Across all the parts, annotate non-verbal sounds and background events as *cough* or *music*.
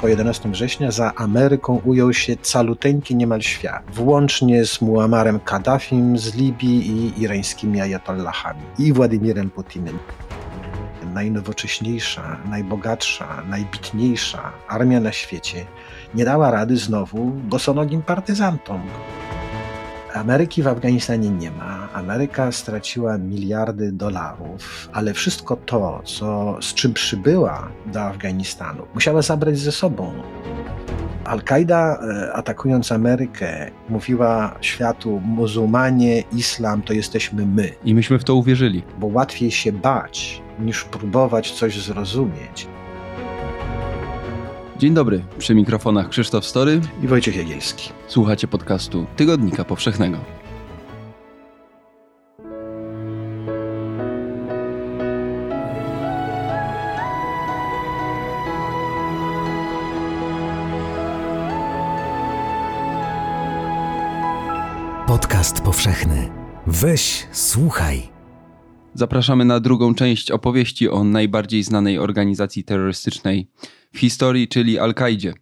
po 11 września za Ameryką ujął się caluteńki niemal świat, włącznie z Muammarem Kaddafim z Libii i irańskimi ajatollahami i Władimirem Putinem najnowocześniejsza, najbogatsza, najbitniejsza armia na świecie nie dała rady znowu bosonogim partyzantom. Ameryki w Afganistanie nie ma. Ameryka straciła miliardy dolarów, ale wszystko to, co, z czym przybyła do Afganistanu, musiała zabrać ze sobą. Al-Kaida, e, atakując Amerykę, mówiła światu: muzułmanie, islam to jesteśmy my. I myśmy w to uwierzyli. Bo łatwiej się bać, niż próbować coś zrozumieć. Dzień dobry, przy mikrofonach Krzysztof Story i Wojciech Jagielski. Słuchacie podcastu Tygodnika Powszechnego. Podcast powszechny. Weź, słuchaj. Zapraszamy na drugą część opowieści o najbardziej znanej organizacji terrorystycznej w historii, czyli Al-Kaidzie.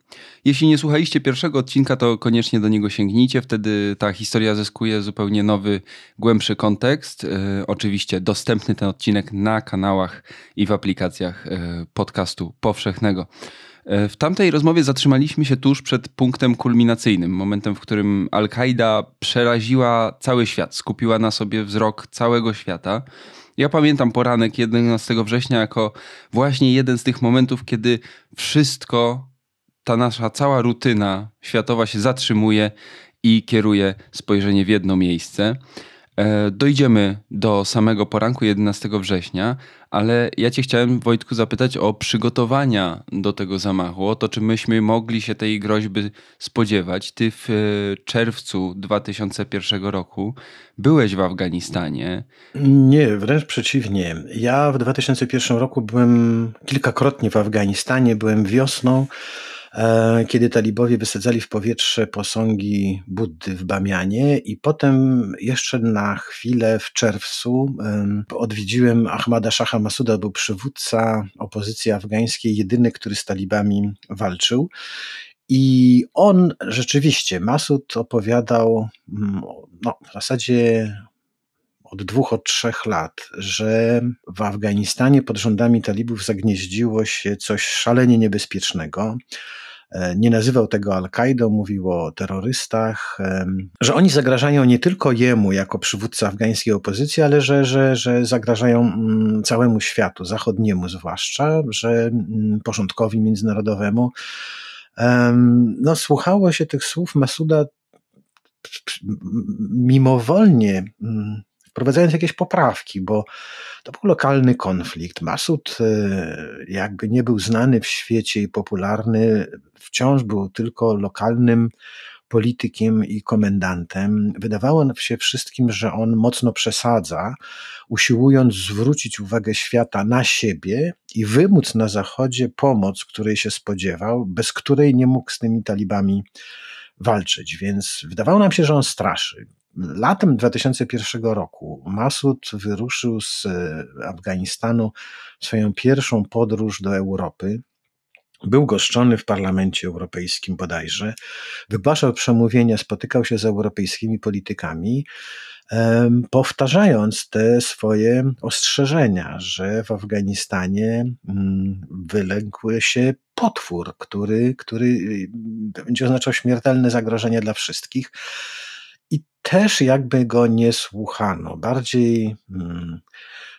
Jeśli nie słuchaliście pierwszego odcinka, to koniecznie do niego sięgnijcie, wtedy ta historia zyskuje zupełnie nowy, głębszy kontekst. Yy, oczywiście dostępny ten odcinek na kanałach i w aplikacjach yy, podcastu powszechnego. E, w tamtej rozmowie zatrzymaliśmy się tuż przed punktem kulminacyjnym, momentem, w którym Al-Kaida przeraziła cały świat, skupiła na sobie wzrok całego świata. Ja pamiętam poranek 11 września jako właśnie jeden z tych momentów, kiedy wszystko, ta nasza cała rutyna światowa się zatrzymuje i kieruje spojrzenie w jedno miejsce. E, dojdziemy do samego poranku 11 września, ale ja Cię chciałem, Wojtku, zapytać o przygotowania do tego zamachu, o to, czy myśmy mogli się tej groźby spodziewać. Ty w e, czerwcu 2001 roku byłeś w Afganistanie. Nie, wręcz przeciwnie. Ja w 2001 roku byłem kilkakrotnie w Afganistanie, byłem wiosną. E, kiedy talibowie wysadzali w powietrze posągi Buddy w Bamianie i potem jeszcze na chwilę w czerwcu odwiedziłem Ahmada Shaha Masuda, był przywódca opozycji afgańskiej, jedyny, który z talibami walczył. I on rzeczywiście, Masud opowiadał mm, no, w zasadzie od dwóch, od trzech lat, że w Afganistanie pod rządami talibów zagnieździło się coś szalenie niebezpiecznego. E, nie nazywał tego Al-Kaidą, mówił o terrorystach, że oni zagrażają nie tylko jemu jako przywódca afgańskiej opozycji, ale że, że, że zagrażają mm, całemu światu, zachodniemu zwłaszcza, że mm, porządkowi międzynarodowemu. No, słuchało się tych słów Masuda mimowolnie mm, wprowadzając jakieś poprawki, bo to był lokalny konflikt. Masud e, jakby nie był znany w świecie i popularny, wciąż był tylko lokalnym politykiem i komendantem. Wydawało się wszystkim, że on mocno przesadza, usiłując zwrócić uwagę świata na siebie i wymóc na Zachodzie pomoc, której się spodziewał, bez której nie mógł z tymi talibami walczyć. Więc wydawało nam się, że on straszy. Latem 2001 roku Masud wyruszył z e, Afganistanu swoją pierwszą podróż do Europy. Był goszczony w Parlamencie Europejskim bodajże, wygłaszał przemówienia, spotykał się z europejskimi politykami, powtarzając te swoje ostrzeżenia, że w Afganistanie mm, wyległ się potwór, który, który y, będzie oznaczał śmiertelne zagrożenie dla wszystkich też jakby go nie słuchano. Bardziej, mm,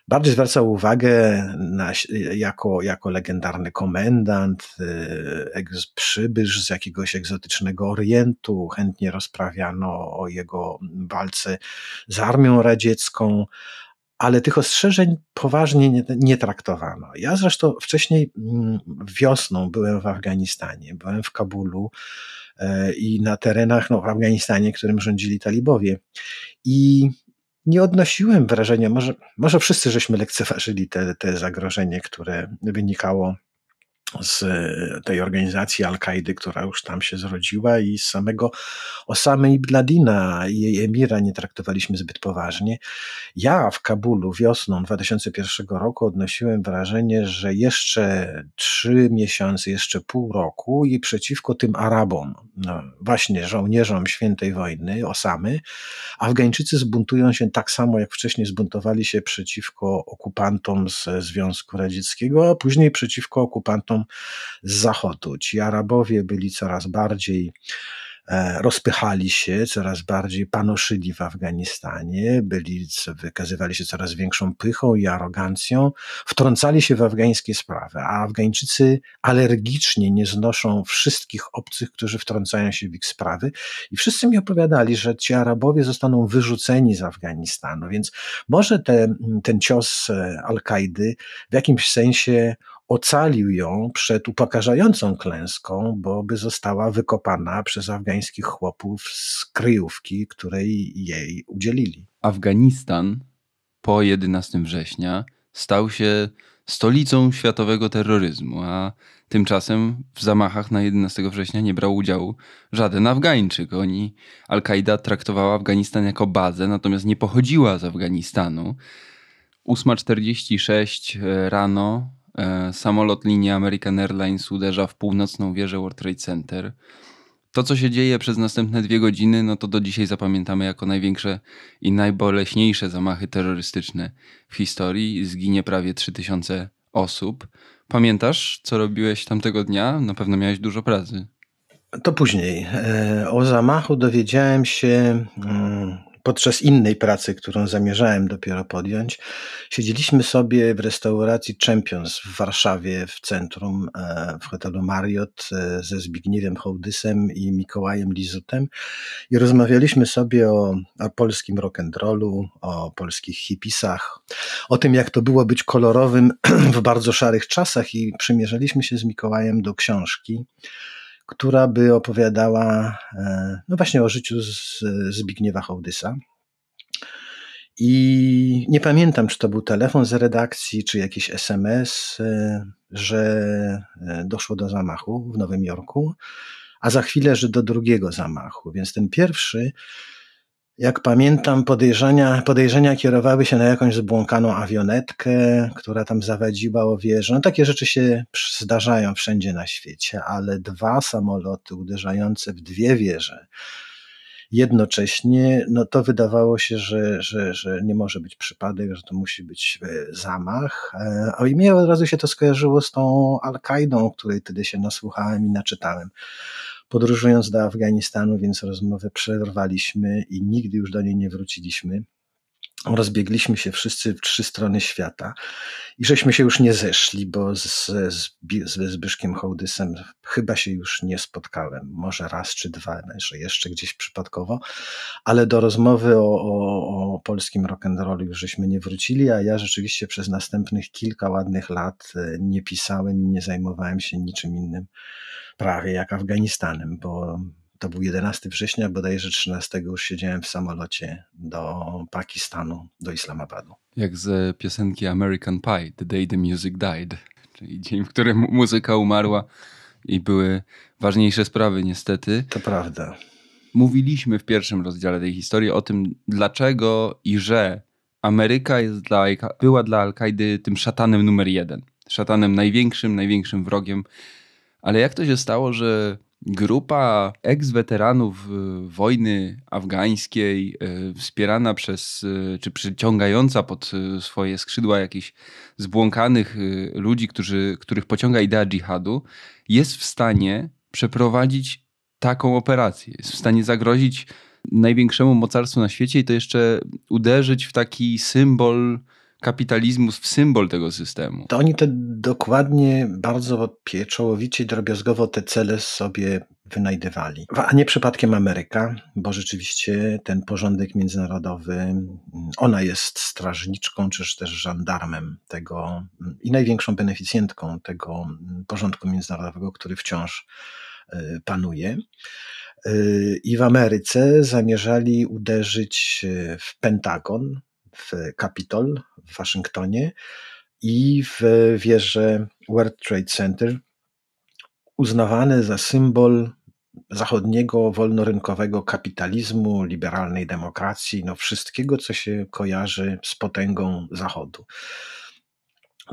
bardziej zwracał uwagę na, jako, jako legendarny komendant, y, przybysz z jakiegoś egzotycznego Orientu. Chętnie rozprawiano o jego walce z armią radziecką, ale tych ostrzeżeń poważnie nie, nie, traktowano. Ja zresztą wcześniej mm, wiosną byłem w Afganistanie, byłem w Kabulu i na terenach no, w Afganistanie, którym rządzili talibowie. I nie odnosiłem wrażenia, może, może wszyscy żeśmy lekceważyli te, te zagrożenie, które wynikało z tej organizacji Al-Kaidy, która już tam się zrodziła i z samego Osamy ibn Ladina i jej emira nie traktowaliśmy zbyt poważnie. Ja w Kabulu wiosną 2001 roku odnosiłem wrażenie, że jeszcze trzy miesiące, jeszcze pół roku i przeciwko tym Arabom, no właśnie żołnierzom świętej wojny, Osamy, Afgańczycy zbuntują się tak samo, jak wcześniej zbuntowali się przeciwko okupantom z Związku Radzieckiego, a później przeciwko okupantom z Zachodu. Ci Arabowie byli coraz bardziej e, rozpychali się, coraz bardziej panoszyli w Afganistanie, byli, wykazywali się coraz większą pychą i arogancją, wtrącali się w afgańskie sprawy, a Afgańczycy alergicznie nie znoszą wszystkich obcych, którzy wtrącają się w ich sprawy i wszyscy mi opowiadali, że ci Arabowie zostaną wyrzuceni z Afganistanu, więc może te, ten cios e, Al-Kaidy w jakimś sensie ocalił ją przed upokarzającą klęską, bo by została wykopana przez afgańskich chłopów z kryjówki, której jej udzielili. Afganistan po 11 września stał się stolicą światowego terroryzmu, a tymczasem w zamachach na 11 września nie brał udziału żaden Afgańczyk. Oni, Al-Kaida traktowała Afganistan jako bazę, natomiast nie pochodziła z Afganistanu. 8.46 rano E, samolot linii American Airlines uderza w północną wieżę World Trade Center. To, co się dzieje przez następne dwie godziny, no to do dzisiaj zapamiętamy jako największe i najboleśniejsze zamachy terrorystyczne w historii. Zginie prawie 3000 osób. Pamiętasz, co robiłeś tamtego dnia? Na pewno miałeś dużo pracy. To później. E, o zamachu dowiedziałem się mm, podczas innej pracy, którą zamierzałem dopiero podjąć, siedzieliśmy sobie w restauracji Champions w Warszawie, w centrum, e, w hotelu Marriott e, ze Zbigniewem Hołdysem i Mikołajem Lizutem i rozmawialiśmy sobie o, o polskim rock'n'rollu, o polskich hipisach, o tym, jak to było być kolorowym *clears throat* w bardzo szarych czasach i przymierzaliśmy się z Mikołajem do książki, która by opowiadała e, no właśnie o życiu z Zbigniewa Hołdysa. I nie pamiętam, czy to był telefon z redakcji, czy jakiś SMS, e, że e, doszło do zamachu w Nowym Jorku, a za chwilę, że do drugiego zamachu. Więc ten pierwszy jak pamiętam, podejrzenia, podejrzenia kierowały się na jakąś zbłąkaną awionetkę, która tam zawadziła o wieżę. No, takie rzeczy się zdarzają wszędzie na świecie, ale dwa samoloty uderzające w dwie wieże jednocześnie, no to wydawało się, że, że, że nie może być przypadek, że to musi być e, zamach. E, a i mnie od razu się to skojarzyło z tą Al-Kaidą, której wtedy się nasłuchałem i naczytałem podróżując do Afganistanu, więc rozmowę przerwaliśmy i nigdy już do niej nie wróciliśmy. Rozbiegliśmy się wszyscy w trzy strony świata i żeśmy się już nie zeszli, bo z, z, z Zbyszkiem Hołdysem chyba się już nie spotkałem. Może raz czy dwa, jeszcze, jeszcze gdzieś przypadkowo, ale do rozmowy o, o, o polskim rock'n'rollu już żeśmy nie wrócili, a ja rzeczywiście przez następnych kilka ładnych lat e, nie pisałem i nie zajmowałem się niczym innym prawie jak Afganistanem, bo to był 11 września, bodajże 13 już siedziałem w samolocie do Pakistanu, do Islamabadu. Jak z piosenki American Pie, The Day the Music Died, czyli dzień, w którym muzyka umarła i były ważniejsze sprawy niestety. To prawda. Mówiliśmy w pierwszym rozdziale tej historii o tym, dlaczego i że Ameryka jest dla, była dla Al-Kaidy tym szatanem numer jeden. Szatanem największym, największym wrogiem ale jak to się stało, że grupa ex-weteranów y, wojny afgańskiej, y, wspierana przez, y, czy przyciągająca pod swoje skrzydła jakichś zbłąkanych ludzi, którzy, których pociąga idea dżihadu, jest w stanie przeprowadzić taką operację, jest w stanie zagrozić największemu mocarstwu na świecie i to jeszcze uderzyć w taki symbol kapitalizmu w symbol tego systemu. To oni te dokładnie, bardzo pieczołowicie i drobiazgowo te cele sobie wynajdywali. A nie przypadkiem Ameryka, bo rzeczywiście ten porządek międzynarodowy, ona jest strażniczką, czy też żandarmem tego i największą beneficjentką tego porządku międzynarodowego, który wciąż y, panuje. Y, I w Ameryce zamierzali uderzyć w Pentagon, w Capitol w Waszyngtonie i w wieżę World Trade Center, uznawane za symbol zachodniego wolnorynkowego kapitalizmu, liberalnej demokracji, no wszystkiego, co się kojarzy z potęgą Zachodu.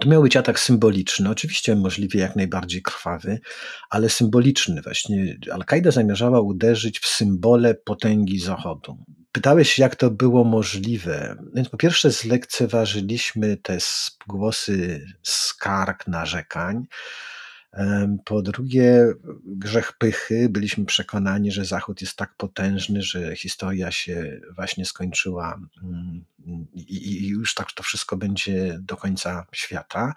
To miał być atak symboliczny, oczywiście możliwie jak najbardziej krwawy, ale symboliczny. Właśnie Al-Kaida zamierzała uderzyć w symbole potęgi Zachodu. Pytałeś, jak to było możliwe. Więc po pierwsze, zlekceważyliśmy te głosy skarg, narzekań. Po drugie, grzech pychy. Byliśmy przekonani, że Zachód jest tak potężny, że historia się właśnie skończyła mm, i, już tak to wszystko będzie do końca świata.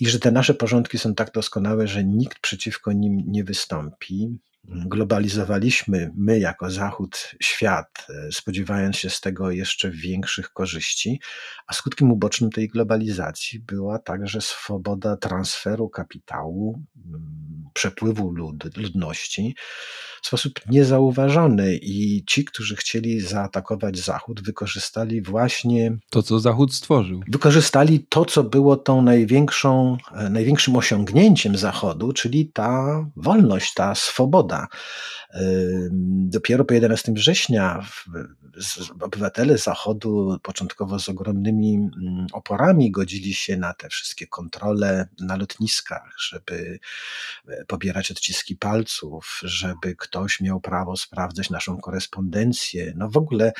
I że te nasze porządki są tak doskonałe, że nikt przeciwko nim nie wystąpi globalizowaliśmy my jako Zachód świat, e, spodziewając się z tego jeszcze większych korzyści, a skutkiem ubocznym tej globalizacji była także swoboda transferu kapitału, mm, przepływu lud, ludności w sposób niezauważony i ci, którzy chcieli zaatakować Zachód, wykorzystali właśnie to, co Zachód stworzył. Wykorzystali to, co było tą największą, e, największym osiągnięciem Zachodu, czyli ta wolność, ta swoboda. Dopiero po 11 września obywatele Zachodu, początkowo z ogromnymi mm, oporami, godzili się na te wszystkie kontrole na lotniskach, żeby e, pobierać odciski palców, żeby ktoś miał prawo sprawdzać naszą korespondencję. No w ogóle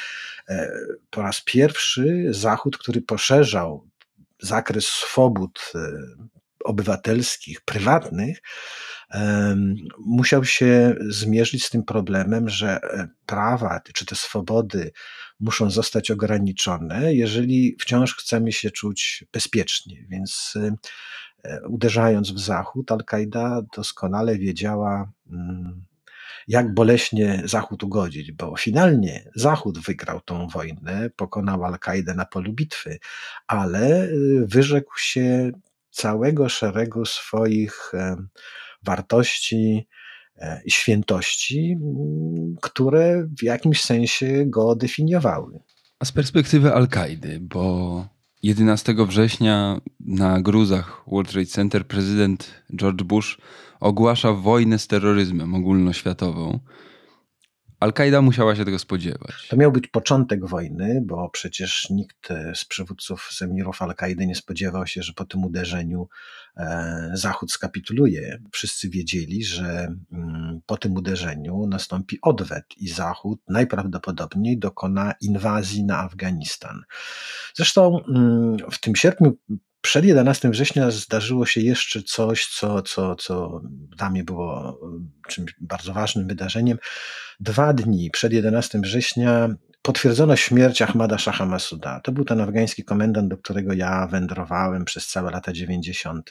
e, po raz pierwszy Zachód, który poszerzał zakres swobód e, obywatelskich, prywatnych, musiał się zmierzyć z tym problemem, że e, prawa czy te swobody muszą zostać ograniczone, jeżeli wciąż chcemy się czuć bezpiecznie. Więc e, uderzając w Zachód, Al-Kaida doskonale wiedziała, mm, jak boleśnie Zachód ugodzić, bo finalnie Zachód wygrał tą wojnę, pokonał Al-Kaidę na polu bitwy, ale e, wyrzekł się całego szeregu swoich wartości e, i świętości, które w jakimś sensie go definiowały. A z perspektywy Al-Kaidy, bo 11 września na gruzach World Trade Center prezydent George Bush ogłasza wojnę z terroryzmem ogólnoświatową. Al-Kaida musiała się tego spodziewać. To miał być początek wojny, bo przecież nikt z przywódców z emirów Al-Kaidy nie spodziewał się, że po tym uderzeniu e, Zachód skapituluje. Wszyscy wiedzieli, że mm, po tym uderzeniu nastąpi odwet i Zachód najprawdopodobniej dokona inwazji na Afganistan. Zresztą mm, w tym sierpniu przed 11 września zdarzyło się jeszcze coś, co, co, co dla mnie było czymś bardzo ważnym wydarzeniem. Dwa dni przed 11 września potwierdzono śmierć Ahmada Shaha Masuda. To był ten afgański komendant, do którego ja wędrowałem przez całe lata 90.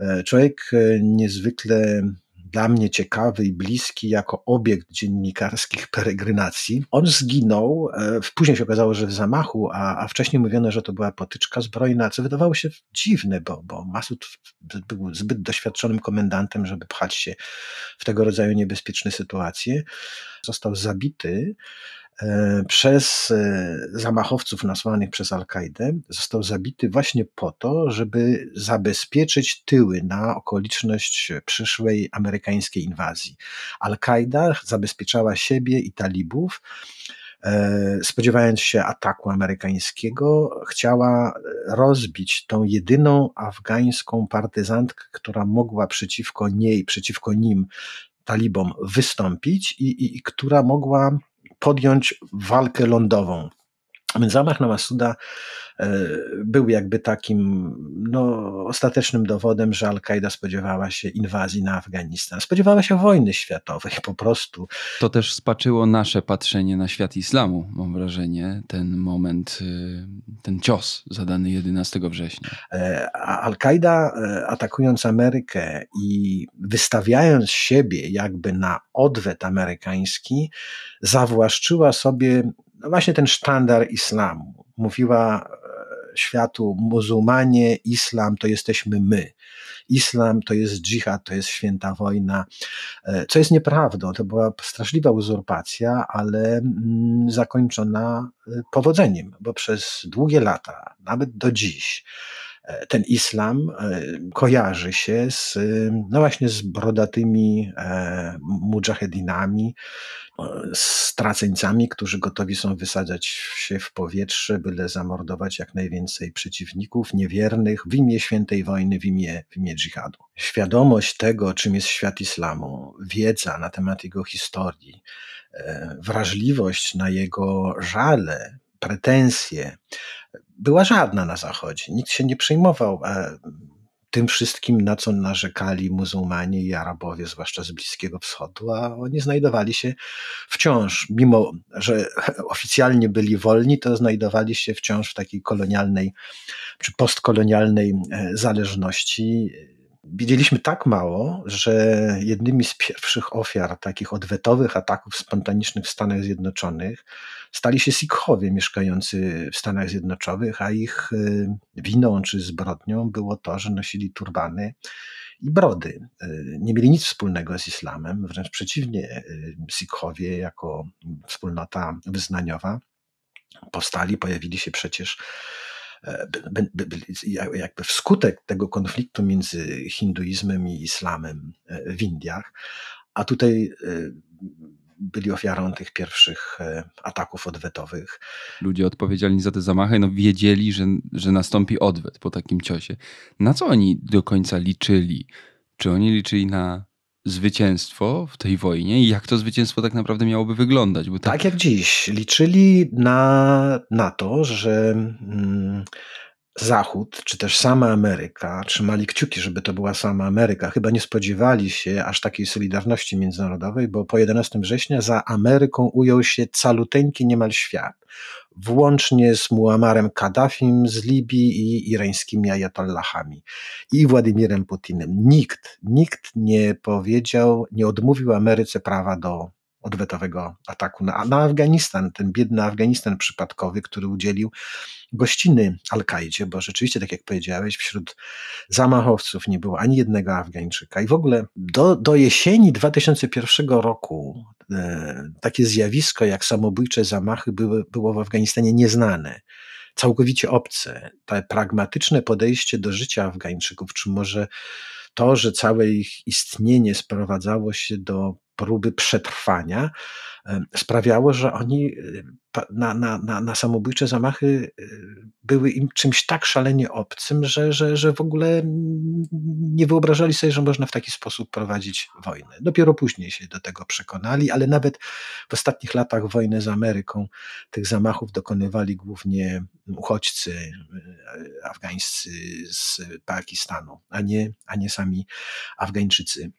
E, człowiek e, niezwykle dla mnie ciekawy i bliski jako obiekt dziennikarskich peregrynacji. On zginął, e, później się okazało, że w zamachu, a, a wcześniej mówiono, że to była potyczka zbrojna, co wydawało się dziwne, bo, bo Masud był zbyt doświadczonym komendantem, żeby pchać się w tego rodzaju niebezpieczne sytuacje. Został zabity przez e, zamachowców nasłanych przez Al-Kaidę został zabity właśnie po to, żeby zabezpieczyć tyły na okoliczność przyszłej amerykańskiej inwazji. Al-Kaida zabezpieczała siebie i talibów. E, spodziewając się ataku amerykańskiego, chciała rozbić tą jedyną afgańską partyzantkę, która mogła przeciwko niej, przeciwko nim, talibom wystąpić i, i, i która mogła podjąć walkę lądową. Więc zamach na Masuda był jakby takim no, ostatecznym dowodem, że Al-Kaida spodziewała się inwazji na Afganistan. Spodziewała się wojny światowej po prostu. To też spaczyło nasze patrzenie na świat islamu, mam wrażenie, ten moment, y, ten cios zadany 11 września. E, Al-Kaida e, atakując Amerykę i wystawiając siebie jakby na odwet amerykański, zawłaszczyła sobie no właśnie ten sztandar islamu. Mówiła e, światu muzułmanie, islam to jesteśmy my. Islam to jest dżihad, to jest święta wojna, e, co jest nieprawdą. To była straszliwa uzurpacja, ale mm, zakończona e, powodzeniem, bo przez długie lata, nawet do dziś, ten islam e, kojarzy się z, no właśnie z brodatymi e, mujahedinami, straceńcami, którzy gotowi są wysadzać się w powietrze, byle zamordować jak najwięcej przeciwników, niewiernych w imię świętej wojny, w imię, w imię dżihadu. Świadomość tego, czym jest świat islamu, wiedza na temat jego historii, wrażliwość na jego żale, pretensje, była żadna na Zachodzie. Nikt się nie przejmował e, tym wszystkim, na co narzekali muzułmanie i Arabowie, zwłaszcza z Bliskiego Wschodu, a oni znajdowali się wciąż, mimo że *laughs* oficjalnie byli wolni, to znajdowali się wciąż w takiej kolonialnej czy postkolonialnej e, zależności Widzieliśmy tak mało, że jednymi z pierwszych ofiar takich odwetowych ataków spontanicznych w Stanach Zjednoczonych stali się Sikhowie mieszkający w Stanach Zjednoczonych, a ich y, winą czy zbrodnią było to, że nosili turbany i brody. Y, nie mieli nic wspólnego z islamem, wręcz przeciwnie, y, Sikhowie jako wspólnota wyznaniowa powstali, pojawili się przecież jakby wskutek tego konfliktu między hinduizmem i islamem e, w Indiach, a tutaj e, byli ofiarą tych pierwszych ataków odwetowych. Ludzie odpowiedzialni za te zamachy no wiedzieli, że, że nastąpi odwet po takim ciosie. Na co oni do końca liczyli? Czy oni liczyli na zwycięstwo w tej wojnie i jak to zwycięstwo tak naprawdę miałoby wyglądać. Bo tak... tak jak dziś. Liczyli na, na to, że mm, Zachód, czy też sama Ameryka, trzymali kciuki, żeby to była sama Ameryka. Chyba nie spodziewali się aż takiej solidarności międzynarodowej, bo po 11 września za Ameryką ujął się caluteńki niemal świat włącznie z Muammarem Kaddafim z Libii i irańskimi ajatollahami i Władimirem Putinem. Nikt, nikt nie powiedział, nie odmówił Ameryce prawa do odwetowego ataku na, na Afganistan, ten biedny Afganistan przypadkowy, który udzielił gościny Al-Kaidzie, bo rzeczywiście, tak jak powiedziałeś, wśród zamachowców nie było ani jednego Afgańczyka. I w ogóle do, do jesieni 2001 roku e, takie zjawisko jak samobójcze zamachy były, było w Afganistanie nieznane całkowicie obce. To pragmatyczne podejście do życia Afgańczyków, czy może to, że całe ich istnienie sprowadzało się do próby przetrwania, sprawiało, że oni e, na, na, na, na samobójcze zamachy e, były im czymś tak szalenie obcym, że, że, że w ogóle nie wyobrażali sobie, że można w taki sposób prowadzić wojnę. Dopiero później się do tego przekonali, ale nawet w ostatnich latach wojny z Ameryką tych zamachów dokonywali głównie uchodźcy e, afgańscy z Pakistanu, a nie, a nie sami Afgańczycy.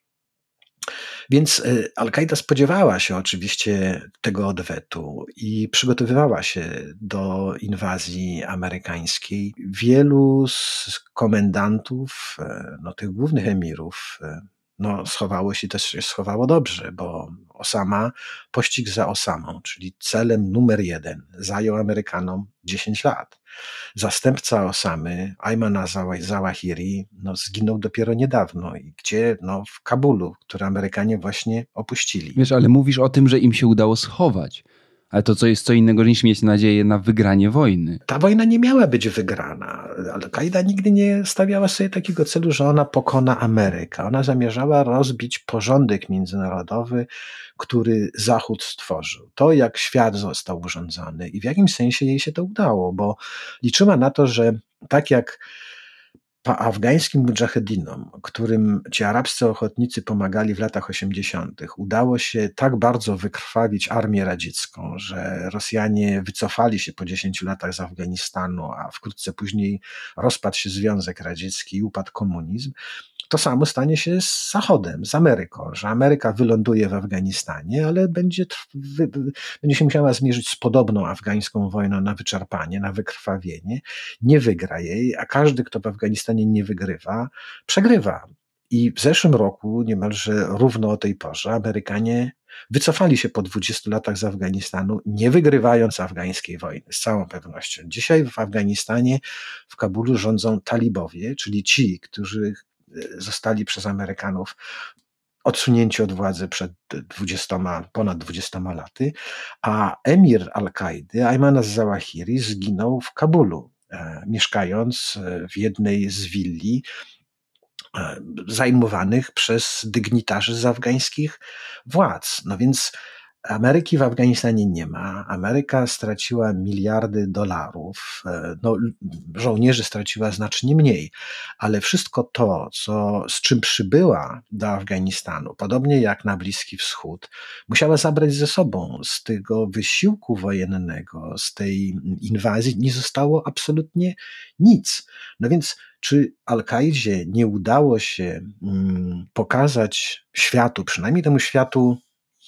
Więc y, Al-Kaida spodziewała się oczywiście tego odwetu i przygotowywała się do inwazji amerykańskiej. Wielu z komendantów, e, no, tych głównych emirów, e, no, schowało się też się schowało dobrze, bo Osama, pościg za Osamą, czyli celem numer jeden, zajął Amerykanom 10 lat. Zastępca Osamy, Ayman Zawahiri, no, zginął dopiero niedawno. I gdzie? No, w Kabulu, który Amerykanie właśnie opuścili. Wiesz, ale mówisz o tym, że im się udało schować. Ale to co jest co innego niż mieć nadzieję na wygranie wojny. Ta wojna nie miała być wygrana. Al-Kaida nigdy nie stawiała sobie takiego celu, że ona pokona Amerykę. Ona zamierzała rozbić porządek międzynarodowy, który Zachód stworzył. To, jak świat został urządzony i w jakimś sensie jej się to udało, bo liczyła na to, że tak jak afgańskim mujahedinom, którym ci arabscy ochotnicy pomagali w latach 80., udało się tak bardzo wykrwawić armię radziecką, że Rosjanie wycofali się po 10 latach z Afganistanu, a wkrótce później rozpadł się Związek Radziecki i upadł komunizm, to samo stanie się z Zachodem, z Ameryką, że Ameryka wyląduje w Afganistanie, ale będzie, będzie się musiała zmierzyć z podobną afgańską wojną na wyczerpanie, na wykrwawienie, nie wygra jej, a każdy, kto w Afganistanie nie wygrywa, przegrywa. I w zeszłym roku, niemalże równo o tej porze, Amerykanie wycofali się po 20 latach z Afganistanu, nie wygrywając afgańskiej wojny, z całą pewnością. Dzisiaj w Afganistanie, w Kabulu rządzą talibowie, czyli ci, którzy zostali przez Amerykanów odsunięci od władzy przed 20, ponad 20 laty, a emir Al-Kaidy, Ayman al-Zawahiri, zginął w Kabulu. mieszkając w jednej z willi zajmowanych przez dygnitarzy z afgańskich władz. No więc Ameryki w Afganistanie nie ma. Ameryka straciła miliardy dolarów. E, no, żołnierzy straciła znacznie mniej, ale wszystko to, co, z czym przybyła do Afganistanu, podobnie jak na Bliski Wschód, musiała zabrać ze sobą. Z tego wysiłku wojennego, z tej inwazji nie zostało absolutnie nic. No więc czy Al-Kaidzie nie udało się mm, pokazać światu, przynajmniej temu światu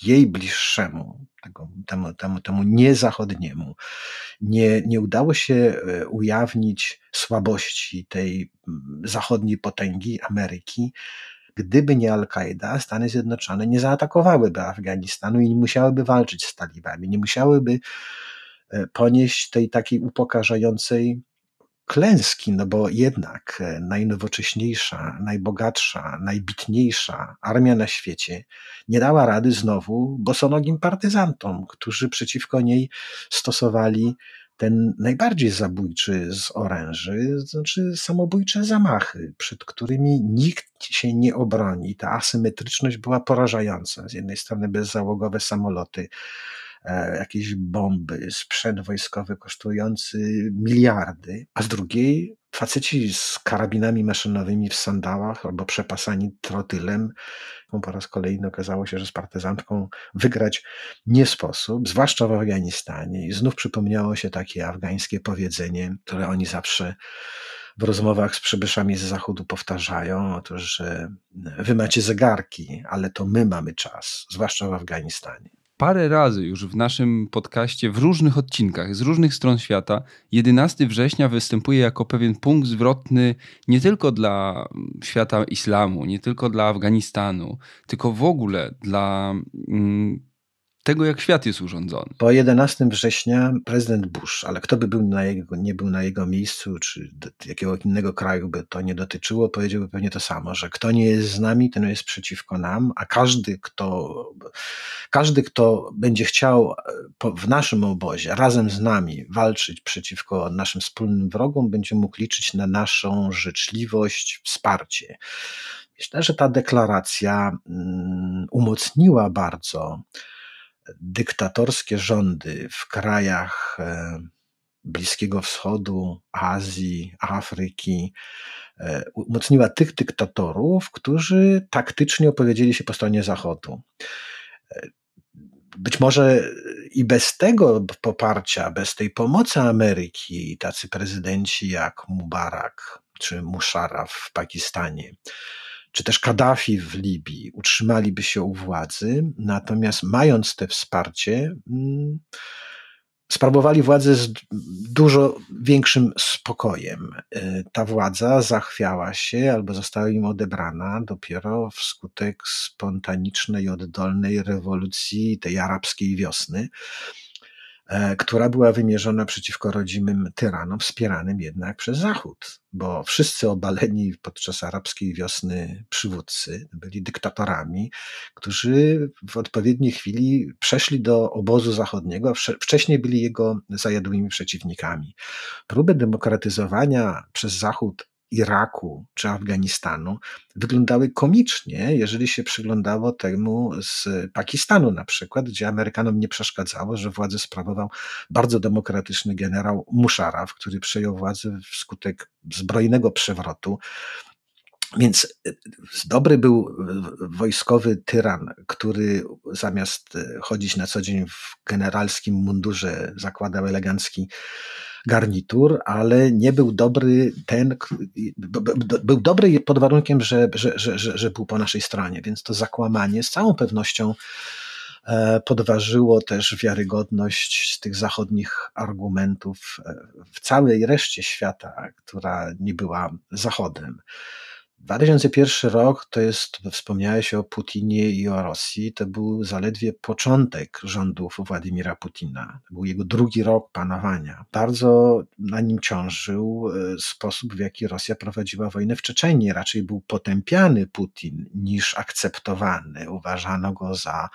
jej bliższemu, tego, temu, temu, temu niezachodniemu, nie, nie udało się e, ujawnić słabości tej zachodniej potęgi Ameryki, gdyby nie Al-Kaida, Stany Zjednoczone nie zaatakowałyby Afganistanu i nie musiałyby walczyć z talibami, nie musiałyby e, ponieść tej takiej upokarzającej klęski, no bo jednak e, najnowocześniejsza, najbogatsza, najbitniejsza armia na świecie nie dała rady znowu bosonogim partyzantom, którzy przeciwko niej stosowali ten najbardziej zabójczy z oręży, znaczy samobójcze zamachy, przed którymi nikt się nie obroni. Ta asymetryczność była porażająca. Z jednej strony bezzałogowe samoloty, jakieś bomby, sprzęt wojskowy kosztujący miliardy, a z drugiej faceci z karabinami maszynowymi w sandałach albo przepasani trotylem. Po raz kolejny okazało się, że z partyzantką wygrać nie sposób, zwłaszcza w Afganistanie. I znów przypomniało się takie afgańskie powiedzenie, które oni zawsze w rozmowach z przybyszami z zachodu powtarzają, otóż, że wy macie zegarki, ale to my mamy czas, zwłaszcza w Afganistanie parę razy już w naszym podcaście w różnych odcinkach z różnych stron świata 11 września występuje jako pewien punkt zwrotny nie tylko dla świata islamu, nie tylko dla Afganistanu, tylko w ogóle dla mm, tego, jak świat jest urządzony. Po 11 września prezydent Bush, ale kto by był na jego, nie był na jego miejscu, czy jakiego innego kraju by to nie dotyczyło, powiedziałby pewnie to samo, że kto nie jest z nami, ten jest przeciwko nam, a każdy, kto, każdy, kto będzie chciał e, w naszym obozie razem z nami walczyć przeciwko naszym wspólnym wrogom, będzie mógł liczyć na naszą życzliwość, wsparcie. Myślę, że ta deklaracja mm, umocniła bardzo dyktatorskie rządy w krajach e, Bliskiego Wschodu, Azji, Afryki, e, umocniła tych dyktatorów, którzy taktycznie opowiedzieli się po stronie Zachodu. E, być może i bez tego poparcia, bez tej pomocy Ameryki, tacy prezydenci jak Mubarak czy Musharraf w Pakistanie, czy też Kaddafi w Libii utrzymaliby się u władzy, natomiast mając te wsparcie, mm, sprawowali władzę z dużo większym spokojem. Y, ta władza zachwiała się albo została im odebrana dopiero wskutek spontanicznej, oddolnej rewolucji tej arabskiej wiosny E, która była wymierzona przeciwko rodzimym tyranom, wspieranym jednak przez Zachód, bo wszyscy obaleni podczas arabskiej wiosny przywódcy byli dyktatorami, którzy w odpowiedniej chwili przeszli do obozu zachodniego, wcześniej byli jego zajadłymi przeciwnikami. Próby demokratyzowania przez Zachód Iraku czy Afganistanu wyglądały komicznie, jeżeli się przyglądało temu z Pakistanu na przykład, gdzie Amerykanom nie przeszkadzało, że władzę sprawował bardzo demokratyczny generał Musharraf, który przejął władzę wskutek zbrojnego przewrotu. Więc e, dobry był wojskowy tyran, który zamiast chodzić na co dzień w generalskim mundurze zakładał elegancki garnitur, ale nie był dobry ten, był dobry pod warunkiem, że, że, że, że był po naszej stronie, więc to zakłamanie z całą pewnością e, podważyło też wiarygodność tych zachodnich argumentów e, w całej reszcie świata, która nie była Zachodem. 2001 rok to jest, wspomniałeś o Putinie i o Rosji, to był zaledwie początek rządów Władimira Putina. To był jego drugi rok panowania. Bardzo na nim ciążył e, sposób, w jaki Rosja prowadziła wojnę w Czeczeniu. Raczej był potępiany Putin niż akceptowany. Uważano go za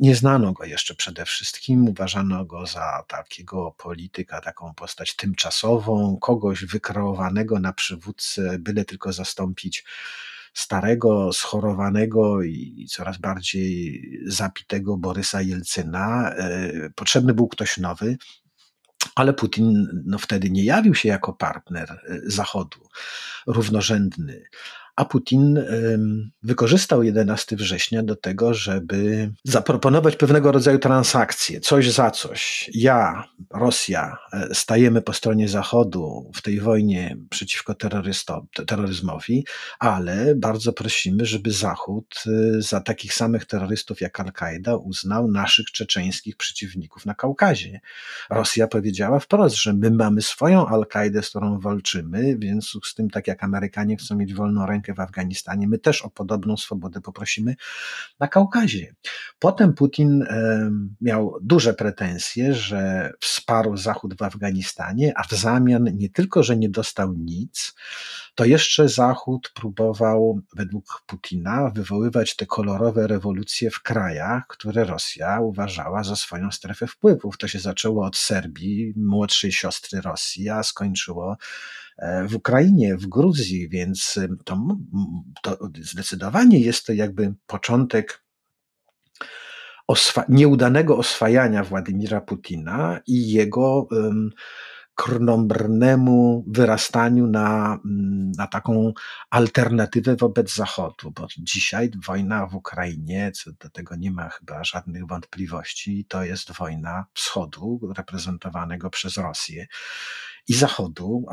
nie znano go jeszcze przede wszystkim, uważano go za takiego polityka, taką postać tymczasową, kogoś wykreowanego na przywódcę, byle tylko zastąpić starego, schorowanego i coraz bardziej zapitego Borysa Jelcyna. E, potrzebny był ktoś nowy, ale Putin no, wtedy nie jawił się jako partner e, Zachodu, równorzędny a Putin wykorzystał 11 września do tego, żeby zaproponować pewnego rodzaju transakcje, coś za coś. Ja, Rosja, e, stajemy po stronie Zachodu w tej wojnie przeciwko terroryzmowi, ale bardzo prosimy, żeby Zachód e, za takich samych terrorystów jak Al-Kaida uznał naszych czeczeńskich przeciwników na Kaukazie. Rosja powiedziała wprost, że my mamy swoją Al-Kaidę, z którą walczymy, więc z tym tak jak Amerykanie chcą mieć wolną rękę w Afganistanie. My też o podobną swobodę poprosimy na Kaukazie. Potem Putin miał duże pretensje, że wsparł Zachód w Afganistanie, a w zamian nie tylko, że nie dostał nic, to jeszcze Zachód próbował według Putina wywoływać te kolorowe rewolucje w krajach, które Rosja uważała za swoją strefę wpływów. To się zaczęło od Serbii, młodszej siostry Rosji, a skończyło E, w Ukrainie, w Gruzji, więc to, to zdecydowanie jest to jakby początek oswa nieudanego oswajania Władimira Putina i jego um, krnąbrnemu wyrastaniu na, na taką alternatywę wobec Zachodu, bo dzisiaj wojna w Ukrainie, co do tego nie ma chyba żadnych wątpliwości, to jest wojna wschodu reprezentowanego przez Rosję i Zachodu,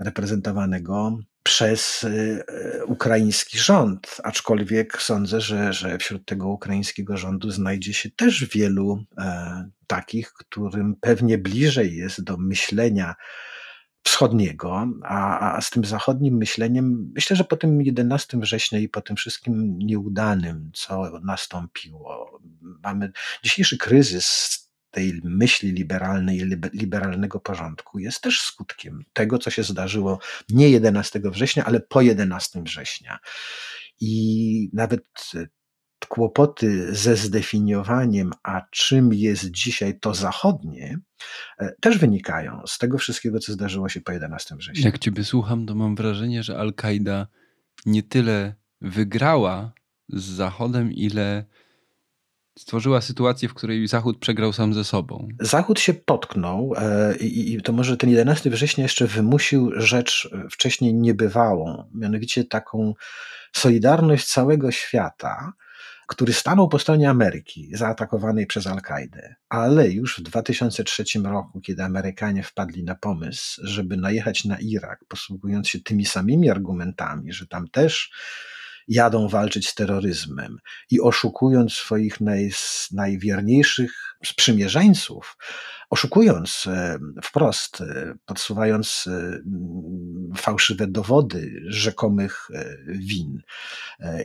reprezentowanego przez y, y, ukraiński rząd, aczkolwiek sądzę, że, że wśród tego ukraińskiego rządu znajdzie się też wielu e, takich, którym pewnie bliżej jest do myślenia wschodniego, a, a z tym zachodnim myśleniem, myślę, że po tym 11 września i po tym wszystkim nieudanym, co nastąpiło, mamy dzisiejszy kryzys tej myśli liberalnej, liberalnego porządku jest też skutkiem tego, co się zdarzyło nie 11 września, ale po 11 września. I nawet kłopoty ze zdefiniowaniem, a czym jest dzisiaj to zachodnie, e, też wynikają z tego wszystkiego, co zdarzyło się po 11 września. Jak Ciebie słucham, to mam wrażenie, że Al-Kaida nie tyle wygrała z Zachodem, ile stworzyła sytuację, w której Zachód przegrał sam ze sobą. Zachód się potknął e, i to może ten 11 września jeszcze wymusił rzecz wcześniej niebywałą, mianowicie taką solidarność całego świata, który stanął po stronie Ameryki, zaatakowanej przez Al-Kaidę. Ale już w 2003 roku, kiedy Amerykanie wpadli na pomysł, żeby najechać na Irak, posługując się tymi samymi argumentami, że tam też jadą walczyć z terroryzmem i oszukując swoich naj, najwierniejszych sprzymierzeńców, oszukując e, wprost, e, podsuwając e, fałszywe dowody rzekomych win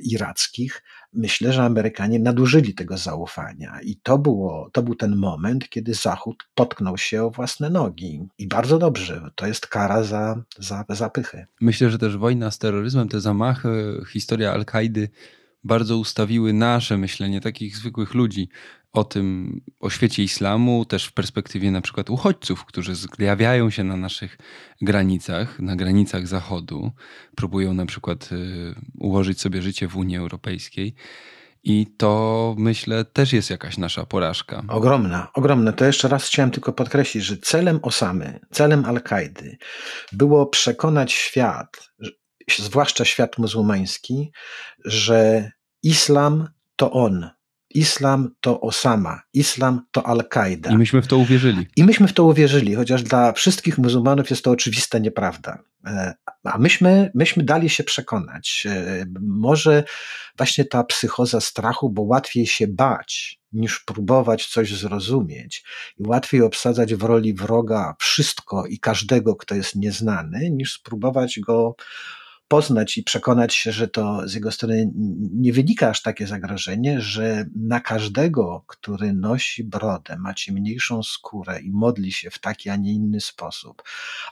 irackich, myślę, że Amerykanie nadużyli tego zaufania. I to, było, to był ten moment, kiedy Zachód potknął się o własne nogi. I bardzo dobrze, to jest kara za, za zapychę. Myślę, że też wojna z terroryzmem, te zamachy, historia Al-Kaidy bardzo ustawiły nasze myślenie takich zwykłych ludzi o tym, o świecie islamu, też w perspektywie na przykład uchodźców, którzy zjawiają się na naszych granicach, na granicach Zachodu, próbują na przykład y, ułożyć sobie życie w Unii Europejskiej. I to myślę też jest jakaś nasza porażka. Ogromna, ogromna. To jeszcze raz chciałem tylko podkreślić, że celem Osamy, celem Al-Kaidy było przekonać świat, zwłaszcza świat muzułmański, że islam to on, islam to Osama, islam to Al-Kaida. I myśmy w to uwierzyli. I myśmy w to uwierzyli, chociaż dla wszystkich muzułmanów jest to oczywista nieprawda. E, a myśmy, myśmy dali się przekonać. E, może właśnie ta psychoza strachu, bo łatwiej się bać niż próbować coś zrozumieć i łatwiej obsadzać w roli wroga wszystko i każdego, kto jest nieznany, niż spróbować go poznać i przekonać się, że to z jego strony nie wynika aż takie zagrożenie, że na każdego, który nosi brodę, ma ciemniejszą skórę i modli się w taki, a nie inny sposób,